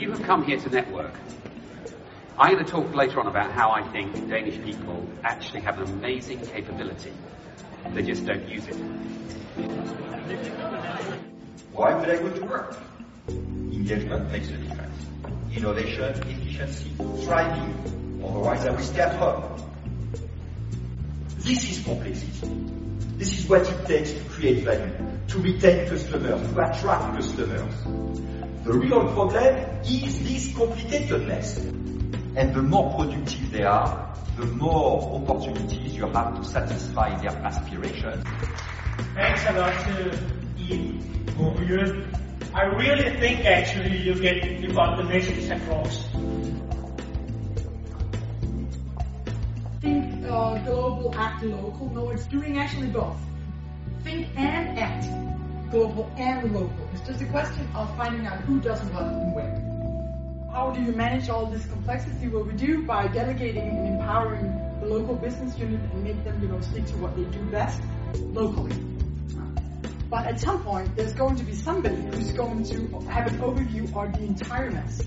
you have come here to network. I'm going to talk later on about how I think Danish people actually have an amazing capability. They just don't use it. Why would I go to work? Engagement makes a difference. Innovation, efficiency, thriving. Otherwise I will stay at home. This is complexity. This is what it takes to create value, to retain customers, to attract customers. The real problem is this complicatedness. And the more productive they are, the more opportunities you have to satisfy their aspirations. Thanks a lot uh, to Ian I really think actually you get you got the message across. Uh, global, act local. No, it's doing actually both. Think and act global and local. It's just a question of finding out who does what and where. How do you manage all this complexity? Well, we do by delegating and empowering the local business unit and make them, you know, stick to what they do best locally. But at some point, there's going to be somebody who's going to have an overview of the entire mess.